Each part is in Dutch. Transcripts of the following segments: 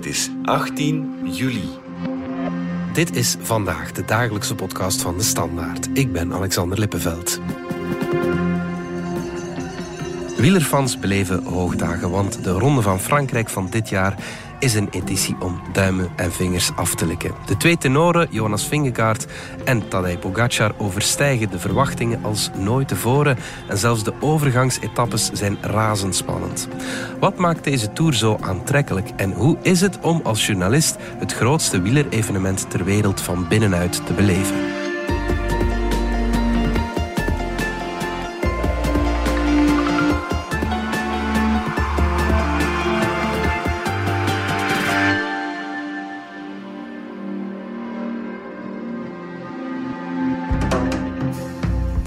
Het is 18 juli. Dit is vandaag de dagelijkse podcast van de Standaard. Ik ben Alexander Lippenveld. Wielerfans beleven hoogdagen, want de Ronde van Frankrijk van dit jaar is een editie om duimen en vingers af te likken. De twee tenoren, Jonas Vingegaard en Tadej Pogacar, overstijgen de verwachtingen als nooit tevoren en zelfs de overgangsetappes zijn razendspannend. Wat maakt deze Tour zo aantrekkelijk en hoe is het om als journalist het grootste wielerevenement ter wereld van binnenuit te beleven?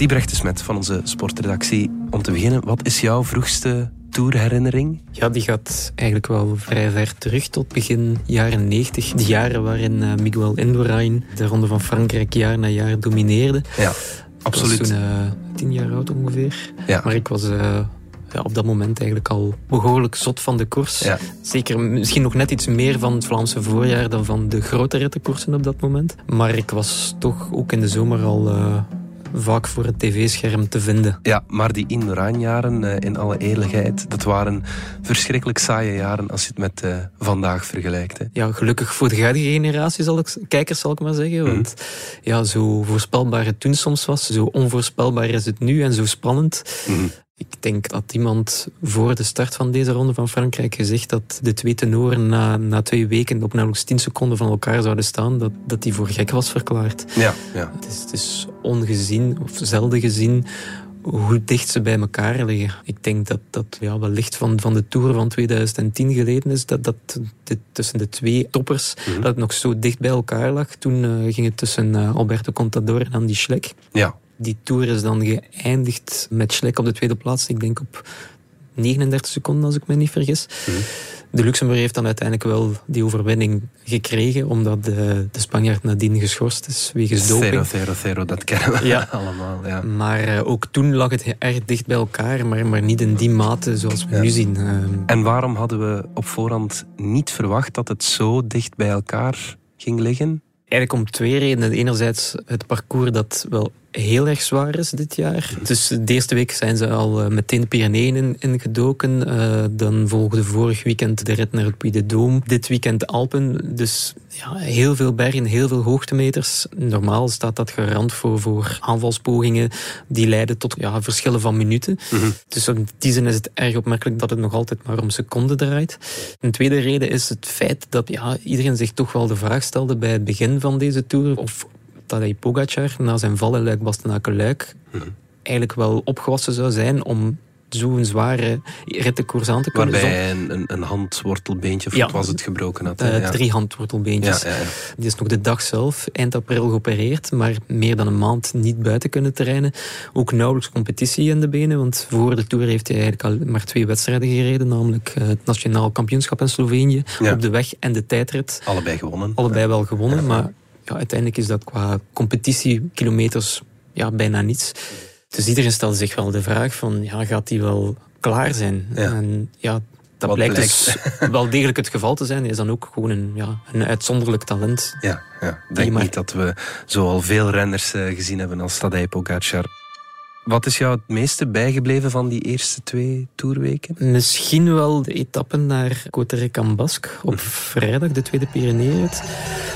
Diebrecht is met van onze sportredactie. Om te beginnen, wat is jouw vroegste tourherinnering? Ja, die gaat eigenlijk wel vrij ver terug tot begin jaren 90. De jaren waarin uh, Miguel Indurain de Ronde van Frankrijk jaar na jaar domineerde. Ja, absoluut. Ik was toen uh, tien jaar oud ongeveer. Ja. Maar ik was... Uh, ja, op dat moment eigenlijk al behoorlijk zot van de koers. Ja. Zeker misschien nog net iets meer van het Vlaamse voorjaar dan van de grote rittenkoersen op dat moment. Maar ik was toch ook in de zomer al vaak voor het tv-scherm te vinden. Ja, maar die Indurain-jaren, uh, in alle eerlijkheid, dat waren verschrikkelijk saaie jaren als je het met uh, vandaag vergelijkt. Hè. Ja, gelukkig voor de huidige generatie, zal ik, kijkers zal ik maar zeggen. Want mm. ja, zo voorspelbaar het toen soms was, zo onvoorspelbaar is het nu en zo spannend. Mm. Ik denk dat iemand voor de start van deze ronde van Frankrijk gezegd dat de twee tenoren na, na twee weken op nauwelijks 10 seconden van elkaar zouden staan, dat, dat die voor gek was verklaard. Ja, ja. Het, is, het is ongezien, of zelden gezien, hoe dicht ze bij elkaar liggen. Ik denk dat dat ja, wellicht van, van de Tour van 2010 geleden is, dat, dat tussen de twee toppers, Mhm. dat het nog zo dicht bij elkaar lag. Toen uh, ging het tussen uh, Alberto Contador en Andy Schleck. Ja. Die Tour is dan geëindigd met Schleck op de tweede plaats. Ik denk op 39 seconden, als ik me niet vergis. Mhm. De Luxemburg heeft dan uiteindelijk wel die overwinning gekregen, omdat de, de Spanjaard nadien geschorst is wegens doping. 0-0-0, dat kennen we Ja. allemaal. Ja. Maar uh, ook toen lag het erg dicht bij elkaar, maar, maar niet in die mate zoals we Ja. nu zien. Uh, En waarom hadden we op voorhand niet verwacht dat het zo dicht bij elkaar ging liggen? Eigenlijk om twee redenen. Enerzijds het parcours dat wel heel erg zwaar is dit jaar. Dus de eerste week zijn ze al uh, meteen de Pyreneeën in, ingedoken. Uh, dan volgde vorig weekend de rit naar het Puy de Dôme. Dit weekend de Alpen. Dus ja, heel veel bergen, heel veel hoogtemeters. Normaal staat dat garant voor, voor aanvalspogingen die leiden tot ja, verschillen van minuten. Mm -hmm. Dus in die zin is het erg opmerkelijk dat het nog altijd maar om seconden draait. Een tweede reden is het feit dat ja, iedereen zich toch wel de vraag stelde bij het begin van deze Tour of Tadej Pogacar na zijn val in Luik-Bastenaken-Luik mm -hmm. eigenlijk wel opgewassen zou zijn om zo'n zware rittenkoers aan te kunnen. Waarbij hij een, een, een handwortelbeentje, of Ja. wat was het, gebroken had. Uh, ja. Drie handwortelbeentjes. Ja. Die is nog de dag zelf, eind april geopereerd, maar meer dan een maand niet buiten kunnen trainen. Ook nauwelijks competitie in de benen, want voor de Tour heeft hij eigenlijk al maar twee wedstrijden gereden, namelijk uh, het Nationaal Kampioenschap in Slovenië op de weg en de tijdrit. Allebei gewonnen. Allebei wel gewonnen, maar ja, uiteindelijk is dat qua competitiekilometers ja, bijna niets. Dus iedereen stelde zich wel de vraag van, ja, gaat hij wel klaar zijn? Ja. En ja, dat Wat blijkt, dus wel degelijk het geval te zijn. Hij is dan ook gewoon een, ja, een uitzonderlijk talent. Ja, ja. Ik denk maar- niet dat we zo al veel renners eh, gezien hebben als Tadej Pogacar. Wat is jou het meeste bijgebleven van die eerste twee toerweken? Misschien wel de etappen naar Coterre-Cambasque op vrijdag, de tweede Pyreneeënrit.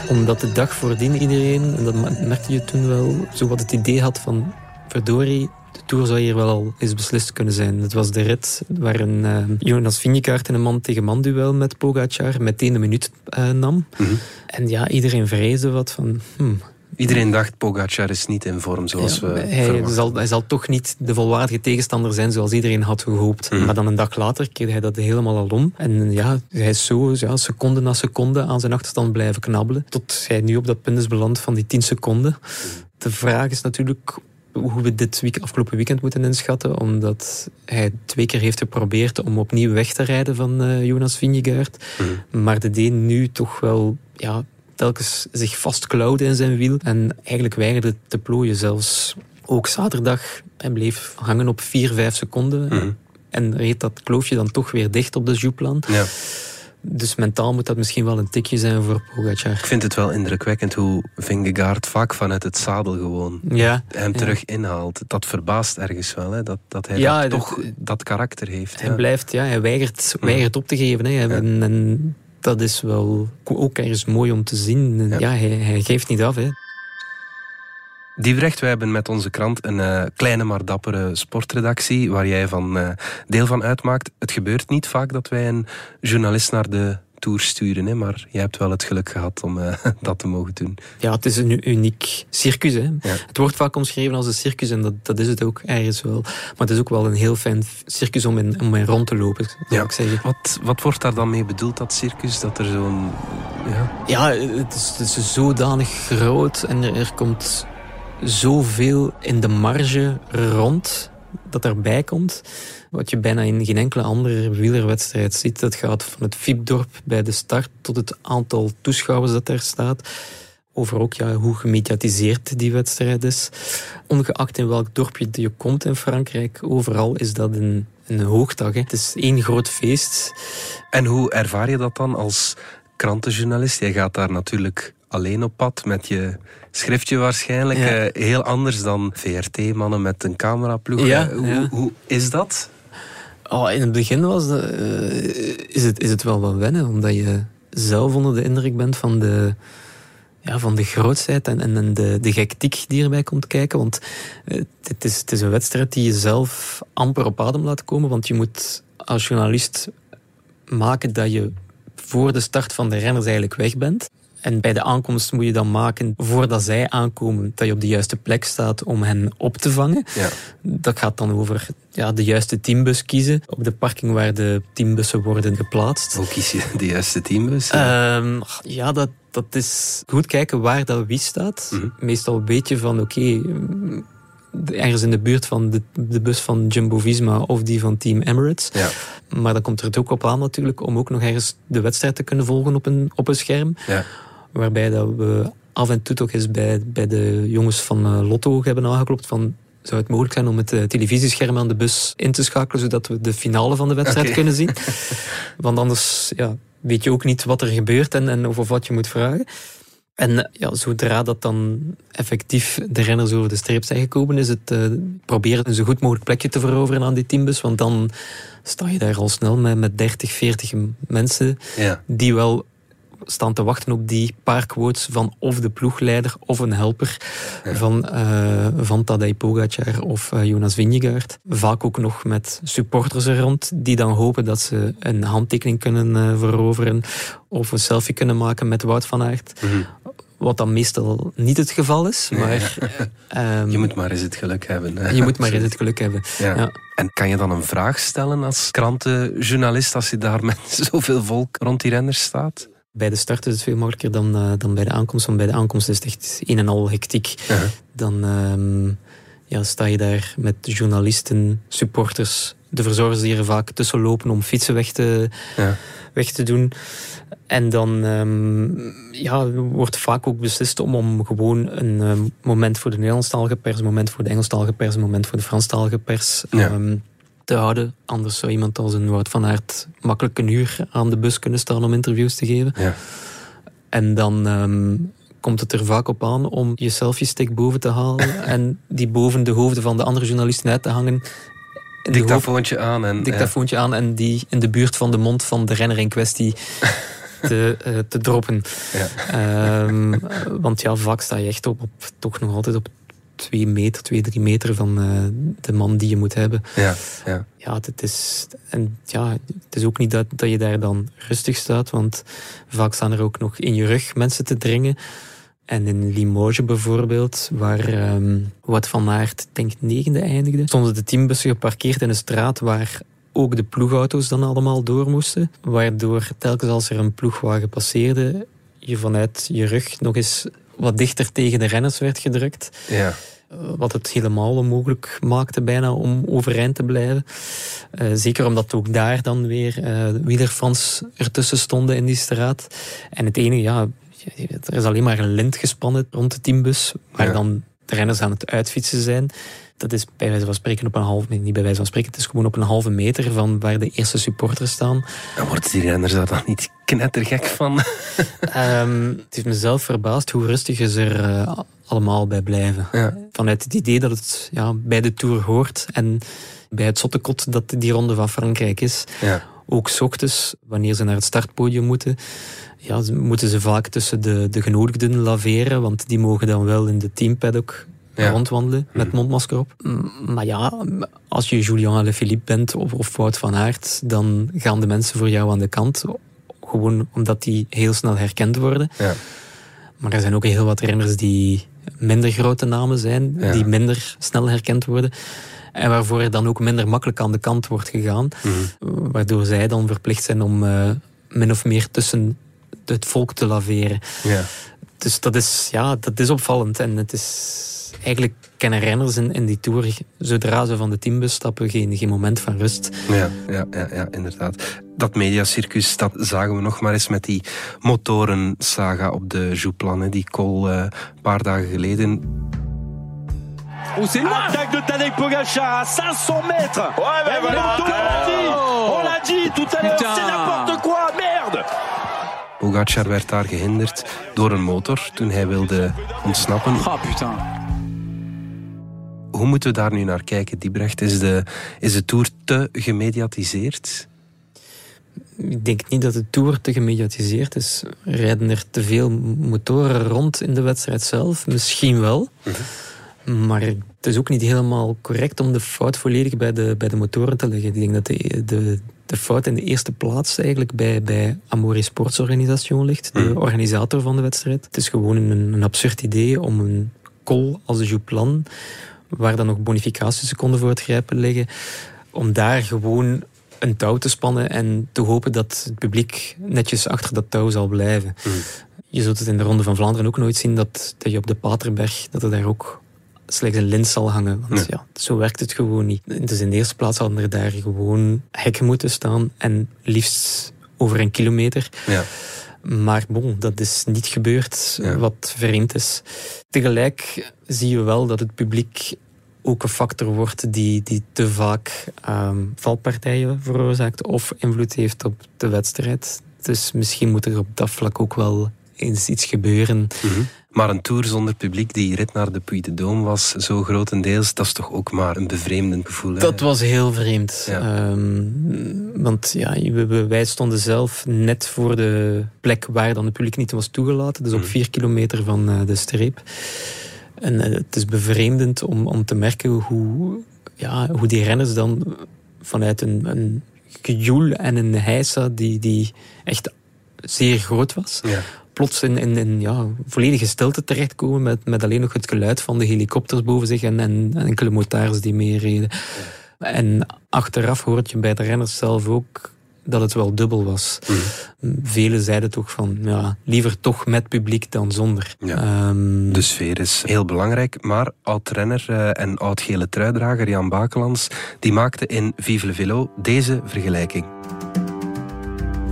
Omdat de dag voordien iedereen, en dat merkte je toen wel, zo wat het idee had van verdorie, de Tour zou hier wel al eens beslist kunnen zijn. Het was de rit waarin eh, Jonas Vingegaard in een man-tegen-man duel met Pogacar meteen een minuut eh, nam. Mhm. En ja, iedereen vreesde wat van... Hmm, Iedereen dacht Pogacar is niet in vorm zoals ja, we hij, zal, hij zal toch niet de volwaardige tegenstander zijn zoals iedereen had gehoopt. Mhm. Maar dan een dag later keerde hij dat helemaal al om. En ja, hij is zo ja, seconde na seconde aan zijn achterstand blijven knabbelen. Tot hij nu op dat punt is beland van die 10 seconden. De vraag is natuurlijk hoe we dit week, afgelopen weekend moeten inschatten. Omdat hij twee keer heeft geprobeerd om opnieuw weg te rijden van eh, Jonas Vingegaard. Mhm. Maar de Deen nu toch wel... Ja, telkens zich vastklauwde in zijn wiel en eigenlijk weigerde te plooien zelfs. Ook zaterdag, hij bleef hangen op 4, 5 seconden Mhm. en reed dat kloofje dan toch weer dicht op de Jouplan. Ja. Dus mentaal moet dat misschien wel een tikje zijn voor Pogacar. Ik vind het wel indrukwekkend hoe Vingegaard vaak vanuit het zadel gewoon ja, hem terug inhaalt. Dat verbaast ergens wel, hè? Dat, dat hij dat toch dat karakter heeft. Hij blijft, ja, hij weigert, weigert op te geven. Hè. En, en, dat is wel ook ergens mooi om te zien. Ja, hij, hij geeft niet af. Hè. Diebrecht, wij hebben met onze krant een uh, kleine maar dappere sportredactie waar jij van uh, deel van uitmaakt. Het gebeurt niet vaak dat wij een journalist naar de Tour sturen, hè, maar jij hebt wel het geluk gehad om uh, dat te mogen doen. Ja, het is een uniek circus. Hè. Ja. Het wordt vaak omschreven als een circus en dat, dat is het ook ergens wel. Maar het is ook wel een heel fijn circus om in, om in rond te lopen, zou ja. ik zeggen. Wat, wat wordt daar dan mee bedoeld, dat circus? Dat er zo'n... Ja, ja het, is, het is zodanig groot en er, er komt zoveel in de marge rond dat erbij komt. Wat je bijna in geen enkele andere wielerwedstrijd ziet. Dat gaat van het Fiepdorp bij de start tot het aantal toeschouwers dat daar staat. Over ook ja, hoe gemediatiseerd die wedstrijd is. Ongeacht in welk dorpje je komt in Frankrijk, overal is dat een, een hoogdag. Hè. Het is één groot feest. En hoe ervaar je dat dan als krantenjournalist? Jij gaat daar natuurlijk alleen op pad met je schriftje waarschijnlijk. Eh, heel anders dan VRT-mannen met een cameraploeg. Ja, uh, hoe, hoe, is dat? Oh, in het begin was de, uh, is, het, is het wel wat wennen, omdat je zelf onder de indruk bent van de, ja, van de grootheid en, en de, de gektiek die erbij komt kijken. Want het, is, het is een wedstrijd die je zelf amper op adem laat komen, want je moet als journalist maken dat je voor de start van de renners eigenlijk weg bent. En bij de aankomst moet je dan maken, voordat zij aankomen, dat je op de juiste plek staat om hen op te vangen. Ja. Dat gaat dan over ja, de juiste teambus kiezen op de parking waar de teambussen worden geplaatst. Hoe kies je de juiste teambus? Um, ja, dat, dat is goed kijken waar dat wie staat. Mhm. Meestal weet je van, oké, ergens in de buurt van de, de bus van Jumbo-Visma of die van Team Emirates. Ja. Maar dan komt er het ook op aan natuurlijk om ook nog ergens de wedstrijd te kunnen volgen op een, op een scherm. Ja. Waarbij dat we af en toe toch eens bij, bij de jongens van eh, Lotto hebben aangeklopt van zou het mogelijk zijn om het eh, televisiescherm aan de bus in te schakelen, zodat we de finale van de wedstrijd kunnen zien. Want anders ja, weet je ook niet wat er gebeurt en, en of, wat je moet vragen. En eh, ja, zodra dat dan effectief de renners over de streep zijn gekomen, is het uh, proberen een zo goed mogelijk plekje te veroveren aan die teambus. Want dan sta je daar al snel met, met 30, 40 mensen ja. die wel staan te wachten op die paar quotes van of de ploegleider of een helper van, uh, van Tadej Pogacar of uh, Jonas Vingegaard. Vaak ook nog met supporters er rond die dan hopen dat ze een handtekening kunnen uh, veroveren of een selfie kunnen maken met Wout van Aert. Mhm. Wat dan meestal niet het geval is. Maar, um, je moet maar eens het geluk hebben. Hè? Je moet maar eens het geluk hebben. Ja. ja. En kan je dan een vraag stellen als krantenjournalist als je daar met zoveel volk rond die renners staat? Bij de start is het veel makkelijker dan, uh, dan bij de aankomst. Want bij de aankomst is het echt een en al hectiek. Uh -huh. Dan um, ja, sta je daar met journalisten, supporters, de verzorgers die er vaak tussen lopen om fietsen weg te, ja. weg te doen. En dan um, ja, wordt vaak ook beslist om, om gewoon een um, moment voor de Nederlandstalige pers, een moment voor de Engelstalige pers, een moment voor de Franstalige pers. Ja. Um, te houden. Anders zou iemand als een Wout van Aert makkelijk een uur aan de bus kunnen staan om interviews te geven. Ja. En dan um, komt het er vaak op aan om je selfie-stick boven te halen en die boven de hoofden van de andere journalisten uit te hangen. Dictafoontje aan. En, dictafoontje ja. aan en die in de buurt van de mond van de renner in kwestie te, uh, te droppen. Ja. Um, want ja, vaak sta je echt op, op, toch nog altijd op twee meter, twee, drie meter van uh, de man die je moet hebben. Ja, ja. ja het, is, en ja, het is ook niet dat, dat je daar dan rustig staat, want vaak staan er ook nog in je rug mensen te dringen. En in Limoges bijvoorbeeld, waar um, wat van Aert, denk negende eindigde, stonden de teambussen geparkeerd in een straat waar ook de ploegauto's dan allemaal door moesten. Waardoor telkens als er een ploegwagen passeerde, je vanuit je rug nog eens wat dichter tegen de renners werd gedrukt. Ja. Eh, wat het helemaal onmogelijk maakte bijna om overeind te blijven. Uh, zeker omdat ook daar dan weer uh, wielerfans ertussen stonden in die straat. En het enige, ja, er is alleen maar een lint gespannen rond de teambus, waar ja. dan de renners aan het uitfietsen zijn. Dat is bij wijze van spreken op een halve niet bij wijze van spreken, het is gewoon op een halve meter van waar de eerste supporters staan. En wordt die renners daar dan niet knettergek van? um, het heeft mezelf verbaasd hoe rustig ze er uh, allemaal bij blijven. Ja. Vanuit het idee dat het ja, bij de Tour hoort en bij het zottekot dat die ronde van Frankrijk is. Ja. Ook s ochtends, wanneer ze naar het startpodium moeten, ja, moeten ze vaak tussen de, de genodigden laveren, want die mogen dan wel in de teampaddock ja. rondwandelen met mhm. mondmasker op. Maar ja, als je Julian Alaphilippe bent of, of Wout van Aert, dan gaan de mensen voor jou aan de kant. Gewoon omdat die heel snel herkend worden. Ja. Maar er zijn ook heel wat renners die minder grote namen zijn, die minder snel herkend worden. En waarvoor er dan ook minder makkelijk aan de kant wordt gegaan. Mhm. Waardoor zij dan verplicht zijn om uh, min of meer tussen het volk te laveren. Ja. Dus dat is, ja, dat is opvallend. En het is eigenlijk kennen renners in, in die Tour, zodra ze van de teambus stappen, geen, geen moment van rust. Ja, ja, ja, ja inderdaad. Dat mediacircus, dat zagen we nog maar eens met die motorensaga op de Jouplan. Die call uh, een paar dagen geleden. Oh, c'est loin Attaque de Tadej Pogacar à 500 mètres Ouais, mais voilà On l'a dit tout à l'heure, c'est n'importe quoi, merde Pogacar werd daar gehinderd door een motor toen hij wilde ontsnappen. Ah, putain. Hoe moeten we daar nu naar kijken, Diebrecht? Is de, is de Tour te gemediatiseerd? Ik denk niet dat de Tour te gemediatiseerd is. Rijden er te veel motoren rond in de wedstrijd zelf? Misschien wel. Mhm. Maar het is ook niet helemaal correct om de fout volledig bij de, bij de motoren te leggen. Ik denk dat de, de, de fout in de eerste plaats eigenlijk bij, bij Amore Sportsorganisation ligt, de mhm. organisator van de wedstrijd. Het is gewoon een, een absurd idee om een col als de Jouplan waar dan nog bonificatieseconden voor het grijpen liggen, om daar gewoon een touw te spannen en te hopen dat het publiek netjes achter dat touw zal blijven. Mm. Je zult het in de Ronde van Vlaanderen ook nooit zien dat, dat je op de Paterberg, dat er daar ook slechts een lint zal hangen. Want ja. zo werkt het gewoon niet. Dus in de eerste plaats hadden er daar gewoon hekken moeten staan en liefst over een kilometer. Ja. Maar bon, dat is niet gebeurd, wat vreemd is. Tegelijk zie je wel dat het publiek ook een factor wordt die, die te vaak um, valpartijen veroorzaakt of invloed heeft op de wedstrijd. Dus misschien moet er op dat vlak ook wel eens iets gebeuren. Mhm. Maar een tour zonder publiek, die rit naar de Puy de Dôme was zo grotendeels, dat is toch ook maar een bevreemdend gevoel. Hè? Dat was heel vreemd. Ehm, want ja, wij stonden zelf net voor de plek waar dan het publiek niet was toegelaten, dus op mhm. vier kilometer van eh, de streep. En eh, het is bevreemdend om, om te merken hoe, ja, hoe die renners dan vanuit een, een gejoel en een heisa die, die echt zeer groot was, ja plots in, in, in ja, volledige stilte terechtkomen met, met alleen nog het geluid van de helikopters boven zich en, en, enkele motards die meereden. En achteraf hoort je bij de renners zelf ook dat het wel dubbel was. Mm. Velen zeiden toch van, ja, liever toch met publiek dan zonder. Ehm, de sfeer is heel belangrijk, maar oud-renner uh, en oud-gele truidrager Jan Bakelands, die maakte in Vive le Velo deze vergelijking.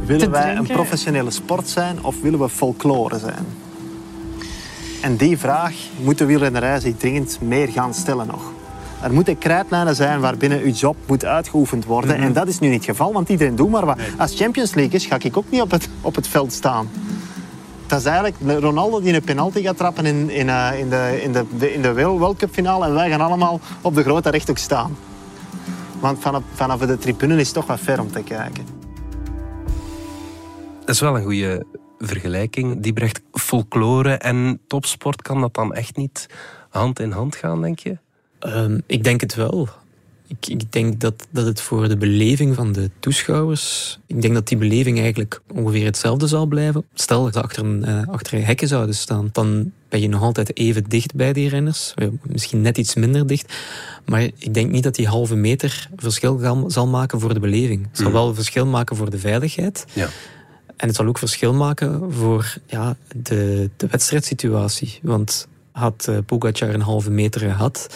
Willen wij een professionele sport zijn of willen we folklore zijn? En die vraag moet de wielrennerij zich dringend meer gaan stellen nog. Er moeten krijtlijnen zijn waarbinnen uw job moet uitgeoefend worden. En dat is nu niet het geval, want iedereen doet maar wat. Als Champions League is, ga ik ook niet op het, op het veld staan. Dat is eigenlijk Ronaldo die een penalty gaat trappen in, in, uh, in de, in de, in de World Cup finale. En wij gaan allemaal op de grote rechthoek staan. Want vanaf, vanaf de tribune is het toch wat ver om te kijken. Dat is wel een goede vergelijking. Die brengt folklore en topsport, kan dat dan echt niet hand in hand gaan, denk je? Ehm, ik denk het wel. Ik, ik, denk dat, dat het voor de beleving van de toeschouwers. Ik denk dat die beleving eigenlijk ongeveer hetzelfde zal blijven. Stel dat ze achter een, uh, achter hekken zouden staan, dan ben je nog altijd even dicht bij die renners. Misschien net iets minder dicht. Maar ik denk niet dat die halve meter verschil zal maken voor de beleving. Het zal hmm. wel verschil maken voor de veiligheid. Ja. En het zal ook verschil maken voor ja, de, de wedstrijdsituatie. Want had uh, Pogacar een halve meter gehad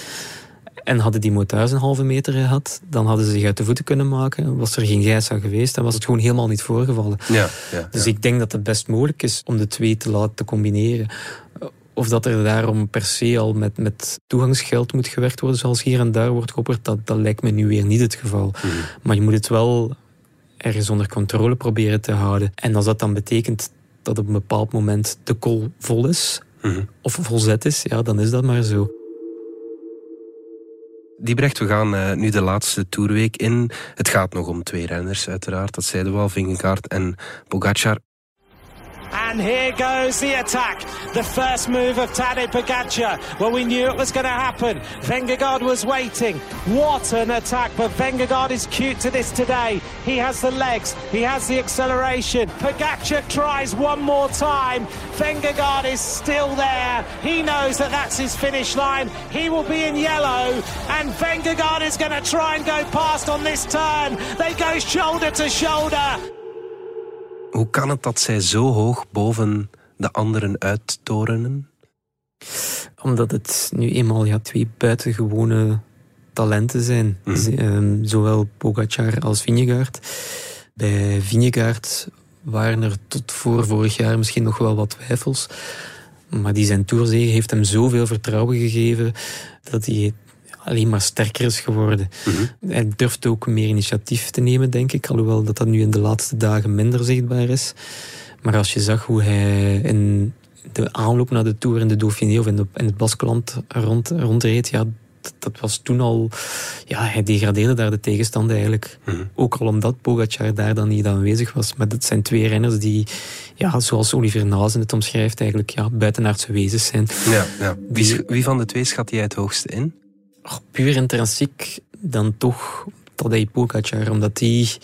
en hadden die motards een halve meter gehad, dan hadden ze zich uit de voeten kunnen maken. Was er geen Gijsa geweest, dan was het gewoon helemaal niet voorgevallen. Ja, ja, dus ik denk dat het best mogelijk is om de twee te laten combineren. Of dat er daarom per se al met, met toegangsgeld moet gewerkt worden, zoals hier en daar wordt geopperd, dat, dat lijkt me nu weer niet het geval. Mhm. Maar je moet het wel ergens onder controle proberen te houden. En als dat dan betekent dat op een bepaald moment de kol vol is, Mhm. of volzet is, ja, dan is dat maar zo. Diebrecht, we gaan eh, nu de laatste toerweek in. Het gaat nog om twee renners, uiteraard. Dat zeiden we al, Vingegaard en Pogacar. And here goes the attack. The first move of Tadej Pogacar. Well, we knew it was going to happen. Vengegaard was waiting. What an attack. But Vengegaard is cute to this today. He has the legs. He has the acceleration. Pogacar tries one more time. Vengegaard is still there. He knows that that's his finish line. He will be in yellow. And Vengegaard is going to try and go past on this turn. They go shoulder to shoulder. Hoe kan het dat zij zo hoog boven de anderen uittorenen? Omdat het nu eenmaal ja, twee buitengewone talenten zijn. Mhm. Z- ehm, zowel Pogacar als Vingegaard. Bij Vingegaard waren er tot voor vorig jaar misschien nog wel wat twijfels. Maar die zijn toerzege heeft hem zoveel vertrouwen gegeven dat hij alleen maar sterker is geworden. Hij durft ook meer initiatief te nemen, denk ik. Alhoewel dat dat nu in de laatste dagen minder zichtbaar is. Maar als je zag hoe hij in de aanloop naar de Tour in de Dauphiné of in, de, in het Baskeland rond, rondreed, ja, dat, dat was toen al... Ja, hij degradeerde daar de tegenstander eigenlijk. Ook al omdat Pogacar daar dan niet aanwezig was. Maar dat zijn twee renners die, ja, zoals Oliver Nazen het omschrijft, eigenlijk ja, buitenaardse wezens zijn. Ja, ja. Wie, wie van de twee schat jij het hoogste in? Puur intrinsiek dan toch Tadej Pogacar, omdat die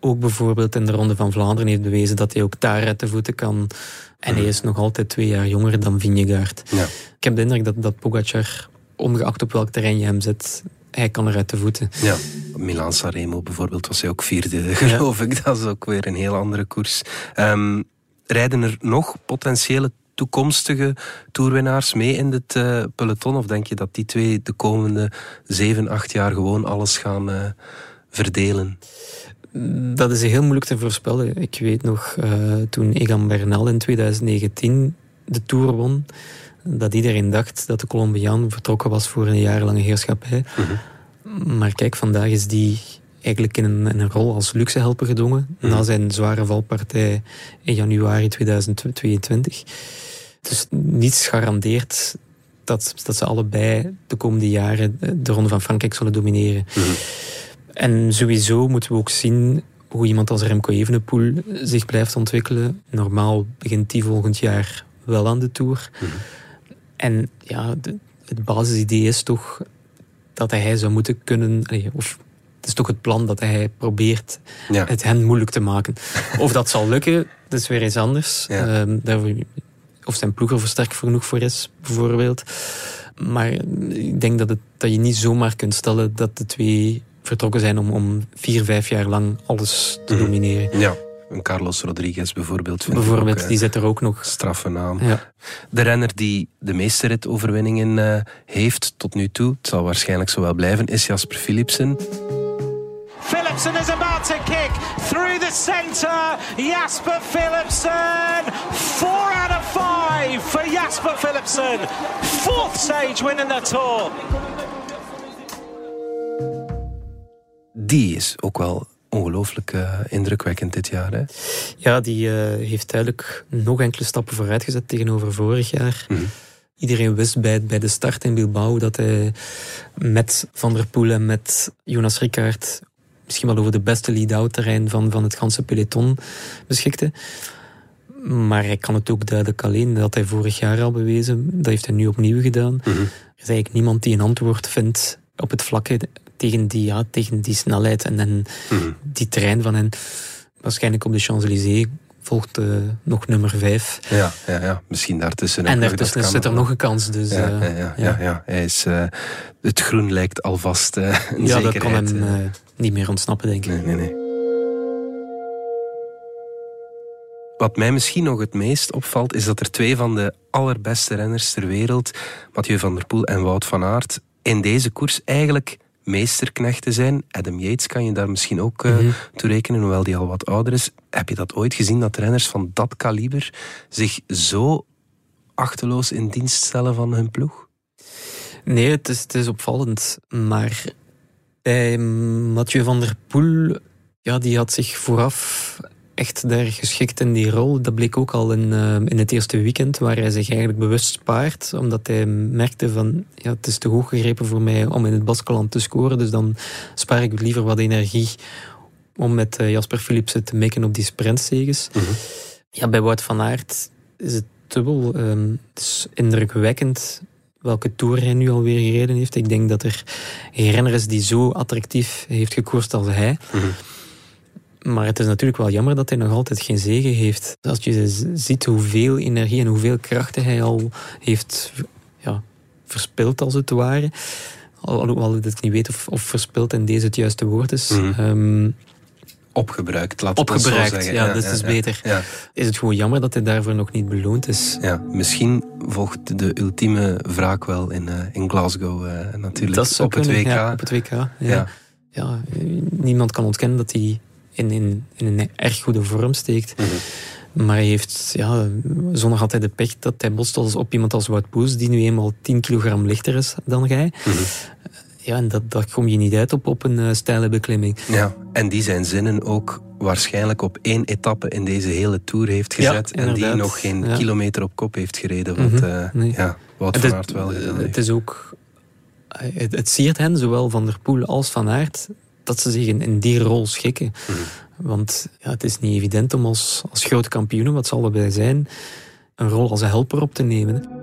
ook bijvoorbeeld in de Ronde van Vlaanderen heeft bewezen dat hij ook daar uit de voeten kan. En hij is nog altijd twee jaar jonger dan Vingegaard. Ja. Ik heb de indruk dat, dat Pogacar, ongeacht op welk terrein je hem zet, hij kan er uit de voeten. Ja. Milan Sanremo bijvoorbeeld was hij ook vierde, geloof ik. Dat is ook weer een heel andere koers. Ehm, rijden er nog potentiële toekomstige toerwinnaars mee in dit eh, peloton? Of denk je dat die twee de komende zeven, acht jaar gewoon alles gaan eh, verdelen? Dat is heel moeilijk te voorspellen. Ik weet nog, eh, toen Egan Bernal in 2019 de Tour won, dat iedereen dacht dat de Colombiaan vertrokken was voor een jarenlange heerschappij. Maar kijk, vandaag is die eigenlijk in een, in een rol als luxehelper gedwongen, na zijn zware valpartij in januari 2022. Dus niets garandeert dat, dat ze allebei de komende jaren de Ronde van Frankrijk zullen domineren. En sowieso moeten we ook zien hoe iemand als Remco Evenepoel zich blijft ontwikkelen. Normaal begint die volgend jaar wel aan de Tour. En ja, de- het basisidee is toch dat hij zou moeten kunnen... Of het is toch het plan dat hij probeert Ja. het hen moeilijk te maken. Of dat zal lukken, dat is weer iets anders. Ja. Ehm, of zijn ploeg er versterkt genoeg voor is, bijvoorbeeld. Maar ik denk dat, het, dat je niet zomaar kunt stellen dat de twee vertrokken zijn om, om vier, vijf jaar lang alles te Mhm. domineren. Ja, een Carlos Rodriguez bijvoorbeeld. Bijvoorbeeld, ook, eh, die zit er ook nog. straffe naam. Ja. De renner die de meeste ritoverwinningen eh, heeft tot nu toe, het zal waarschijnlijk zo wel blijven, is Jasper Philipsen. Philipsen is about to kick through the centre. Jasper Philipsen. Four out of five for Jasper Philipsen. Fourth stage win in the Tour. Die is ook wel ongelooflijk eh, indrukwekkend dit jaar. Hè? Ja, die eh, heeft duidelijk nog enkele stappen vooruit gezet tegenover vorig jaar. Mhm. Iedereen wist bij, bij de start in Bilbao dat hij met Van der Poel en met Jonas Rickaert misschien wel over de beste lead-out terrein van, van het ganse peloton beschikte. Maar hij kan het ook duidelijk alleen. Dat had hij vorig jaar al bewezen. Dat heeft hij nu opnieuw gedaan. Mhm. Er is eigenlijk niemand die een antwoord vindt op het vlak hè, tegen die, ja, tegen die snelheid en, en Mhm. die terrein van hen. Waarschijnlijk op de Champs-Élysées volgt eh, nog nummer vijf. Ja, ja, ja, misschien daartussen. En daartussen dat zit er nog een kans. Dus, Ja, eh, ja, ja, ja, ja. Hij is, eh, het groen lijkt alvast een ja, dat zekerheid. kan hem niet meer ontsnappen, denk ik. Nee, nee, nee. Wat mij misschien nog het meest opvalt, is dat er twee van de allerbeste renners ter wereld, Mathieu van der Poel en Wout van Aert, in deze koers eigenlijk meesterknechten zijn. Adam Yates kan je daar misschien ook eh, Mhm. toe rekenen, hoewel die al wat ouder is. Heb je dat ooit gezien, dat renners van dat kaliber zich zo achteloos in dienst stellen van hun ploeg? Nee, het is, het is opvallend. Maar bij Mathieu van der Poel, ja, die had zich vooraf echt daar geschikt in die rol. Dat bleek ook al in, uh, in het eerste weekend, waar hij zich eigenlijk bewust spaart, omdat hij merkte van, ja, het is te hoog gegrepen voor mij om in het Baskeland te scoren, dus dan spaar ik liever wat energie om met uh, Jasper Philipsen te mikken op die sprintzeges. Mm -hmm. Ja, bij Wout van Aert is het dubbel. Het is indrukwekkend welke Tour hij nu alweer gereden heeft. Ik denk dat er geen renner is die zo attractief heeft gekoerst als hij. Mm -hmm. Maar het is natuurlijk wel jammer dat hij nog altijd geen zegen heeft. Als je ziet hoeveel energie en hoeveel krachten hij al heeft ja, verspild, als het ware. Alhoewel ik niet weet of, of verspild in deze het juiste woord is. Mm -hmm. um, opgebruikt, laat opgebruikt. Ja, ja, dat is ja, beter. Ja. Is het gewoon jammer dat hij daarvoor nog niet beloond is. Ja, misschien volgt de ultieme wraak wel in, uh, in Glasgow uh, natuurlijk. Dat op het kunnen, WK. Ja, op het WK, ja. ja. ja. niemand kan ontkennen dat hij in, in, in een erg goede vorm steekt. Mm -hmm. Maar hij heeft, ja, zondag had hij de pech dat hij botst als op iemand als Wout Poes, die nu eenmaal 10 kilogram lichter is dan jij. Mm -hmm. Ja, en dat, dat kom je niet uit op, op een uh, steile beklimming. Ja, en die zijn zinnen ook waarschijnlijk op één etappe in deze hele Tour heeft gezet. Ja, en die nog geen ja. kilometer op kop heeft gereden. Wat, mm -hmm. nee. ja, Wout van Aert wel gedaan Het is ook... Het, het siert hen, zowel Van der Poel als Van Aert, dat ze zich in, in die rol schikken. Mm -hmm. Want ja, het is niet evident om als, als grote kampioenen, wat ze allebei zijn, een rol als een helper op te nemen.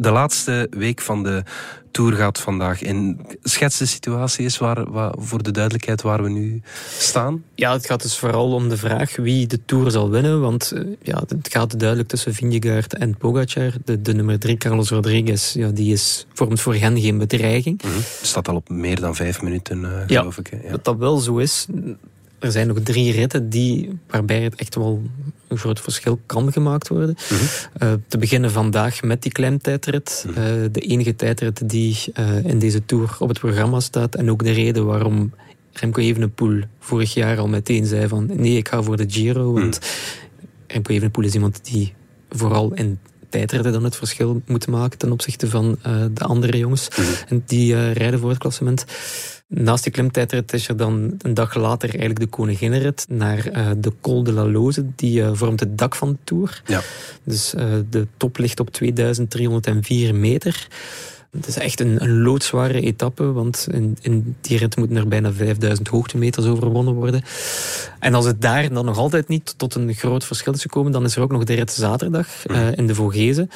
De laatste week van de Tour gaat vandaag in. Schets de situatie is waar, waar, voor de duidelijkheid waar we nu staan. Ja, het gaat dus vooral om de vraag wie de Tour zal winnen. Want ja, het gaat duidelijk tussen Vingegaard en Pogacar. De, de nummer drie, Carlos Rodriguez, ja, die is, vormt voor hen geen bedreiging. Mm -hmm. Staat al op meer dan vijf minuten, uh, ja, geloof ik. Hè? Ja, dat dat wel zo is. Er zijn nog drie ritten die, waarbij het echt wel een groot verschil kan gemaakt worden. Mm -hmm. uh, te beginnen vandaag met die klemtijdrit. Mm -hmm. uh, de enige tijdrit die uh, in deze Tour op het programma staat. En ook de reden waarom Remco Evenepoel vorig jaar al meteen zei van nee, ik ga voor de Giro. Want Remco Evenepoel is iemand die vooral in tijdritten dan het verschil moet maken ten opzichte van de andere jongens. Mhm. En die rijden voor het klassement. Naast die klimtijdrit is er dan een dag later eigenlijk de koninginnenrit naar uh, de Col de la Loze. Die uh, vormt het dak van de Tour. Ja. Dus uh, de top ligt op 2304 meter. Het is echt een, een loodzware etappe, want in, in, die rit moeten er bijna 5000 hoogtemeters overwonnen worden. En als het daar dan nog altijd niet tot een groot verschil is gekomen, dan is er ook nog de rit zaterdag uh, in de Vogezen.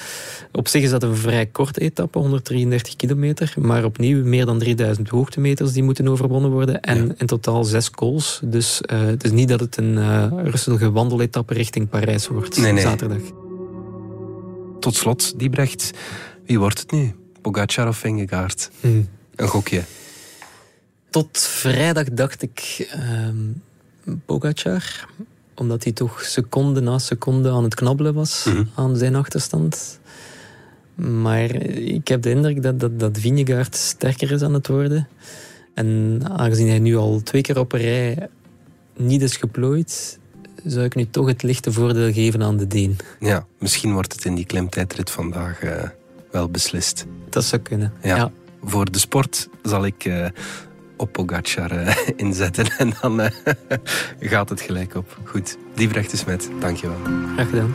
Op zich is dat een vrij korte etappe, 133 kilometer, maar opnieuw meer dan 3000 hoogtemeters die moeten overwonnen worden en ja. in totaal zes calls. Dus uh, het is niet dat het een uh, rustige wandeletappe richting Parijs wordt, nee, nee. zaterdag. Tot slot, Diebrecht, wie wordt het nu? Pogacar of Vingegaard? Hmm. Een gokje. Tot vrijdag dacht ik um, Pogacar. Omdat hij toch seconde na seconde aan het knabbelen was mm -hmm. aan zijn achterstand. Maar ik heb de indruk dat, dat, dat Vingegaard sterker is aan het worden. En aangezien hij nu al twee keer op een rij niet is geplooid, zou ik nu toch het lichte voordeel geven aan de Deen. Ja, misschien wordt het in die klimtijdrit vandaag... Uh wel beslist. Dat zou kunnen, ja. ja. Voor de sport zal ik uh, op Pogacar uh, inzetten en dan uh, gaat het gelijk op. Goed, Diebrecht is met. Dankjewel. Graag gedaan.